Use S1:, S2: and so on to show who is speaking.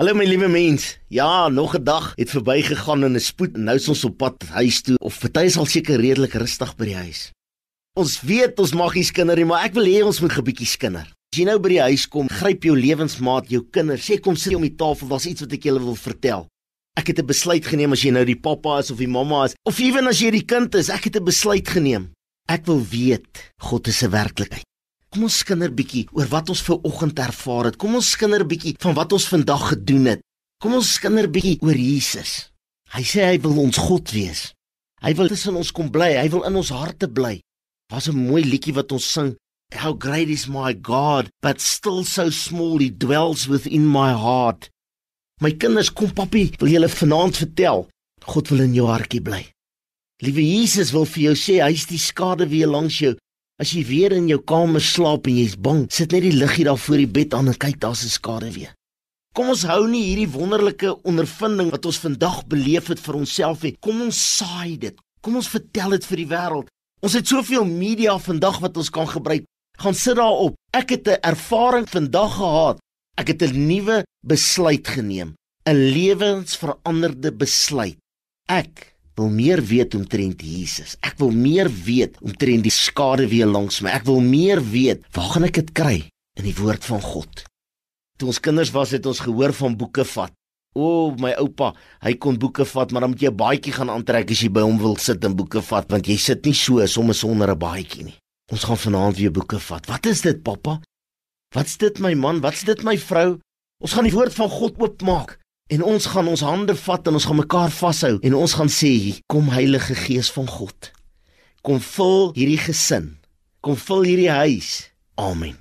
S1: Hallo my liewe mens. Ja, nog 'n dag het verbygegaan in 'n spoed en nou is ons op pad huis toe of party sal seker redelik rustig by die huis. Ons weet ons mag nie skinderie, maar ek wil hê ons moet 'n bietjie skinder. As jy nou by die huis kom, gryp jou lewensmaat, jou kinders, sê kom sit om die tafel, daar's iets wat ek julle wil vertel. Ek het 'n besluit geneem as jy nou die pappa is of die mamma is, of ewen as jy die kind is, ek het 'n besluit geneem. Ek wil weet God is 'n werklikheid. Kom ons skinder bietjie oor wat ons ver oggend ervaar het. Kom ons skinder bietjie van wat ons vandag gedoen het. Kom ons skinder bietjie oor Jesus. Hy sê hy wil ons God wees. Hy wil tussen ons kom bly. Hy wil in ons harte bly. Was 'n mooi liedjie wat ons sing. How great is my God, but still so small he dwells within my heart. My kinders, kom papi, wil julle vanaand vertel, God wil in jou hartjie bly. Liewe Jesus wil vir jou sê hy's die skade weer langs jou. As jy weer in jou kamer slaap en jy's bang, sit net die liggie daar voor die bed aan en kyk daar's 'n skare weer. Kom ons hou nie hierdie wonderlike ondervinding wat ons vandag beleef het vir onsself nie. Kom ons saai dit. Kom ons vertel dit vir die wêreld. Ons het soveel media vandag wat ons kan gebruik. Gaan sit daarop. Ek het 'n ervaring vandag gehad. Ek het 'n nuwe besluit geneem, 'n lewensveranderde besluit. Ek wil meer weet omtrent Jesus. Ek wil meer weet omtrent die skade weer langs my. Ek wil meer weet, waar gaan ek dit kry in die woord van God? Toe ons kinders was, het ons gehoor van boeke vat. O, my oupa, hy kon boeke vat, maar dan moet jy 'n baadjie gaan aantrek as jy by hom wil sit en boeke vat, want jy sit nie so sommer sonder 'n baadjie nie. Ons gaan vanaand weer boeke vat. Wat is dit, pappa? Wat's dit my man? Wat's dit my vrou? Ons gaan die woord van God oopmaak. En ons gaan ons hande vat en ons gaan mekaar vashou en ons gaan sê kom Heilige Gees van God. Kom vul hierdie gesin. Kom vul hierdie huis. Amen.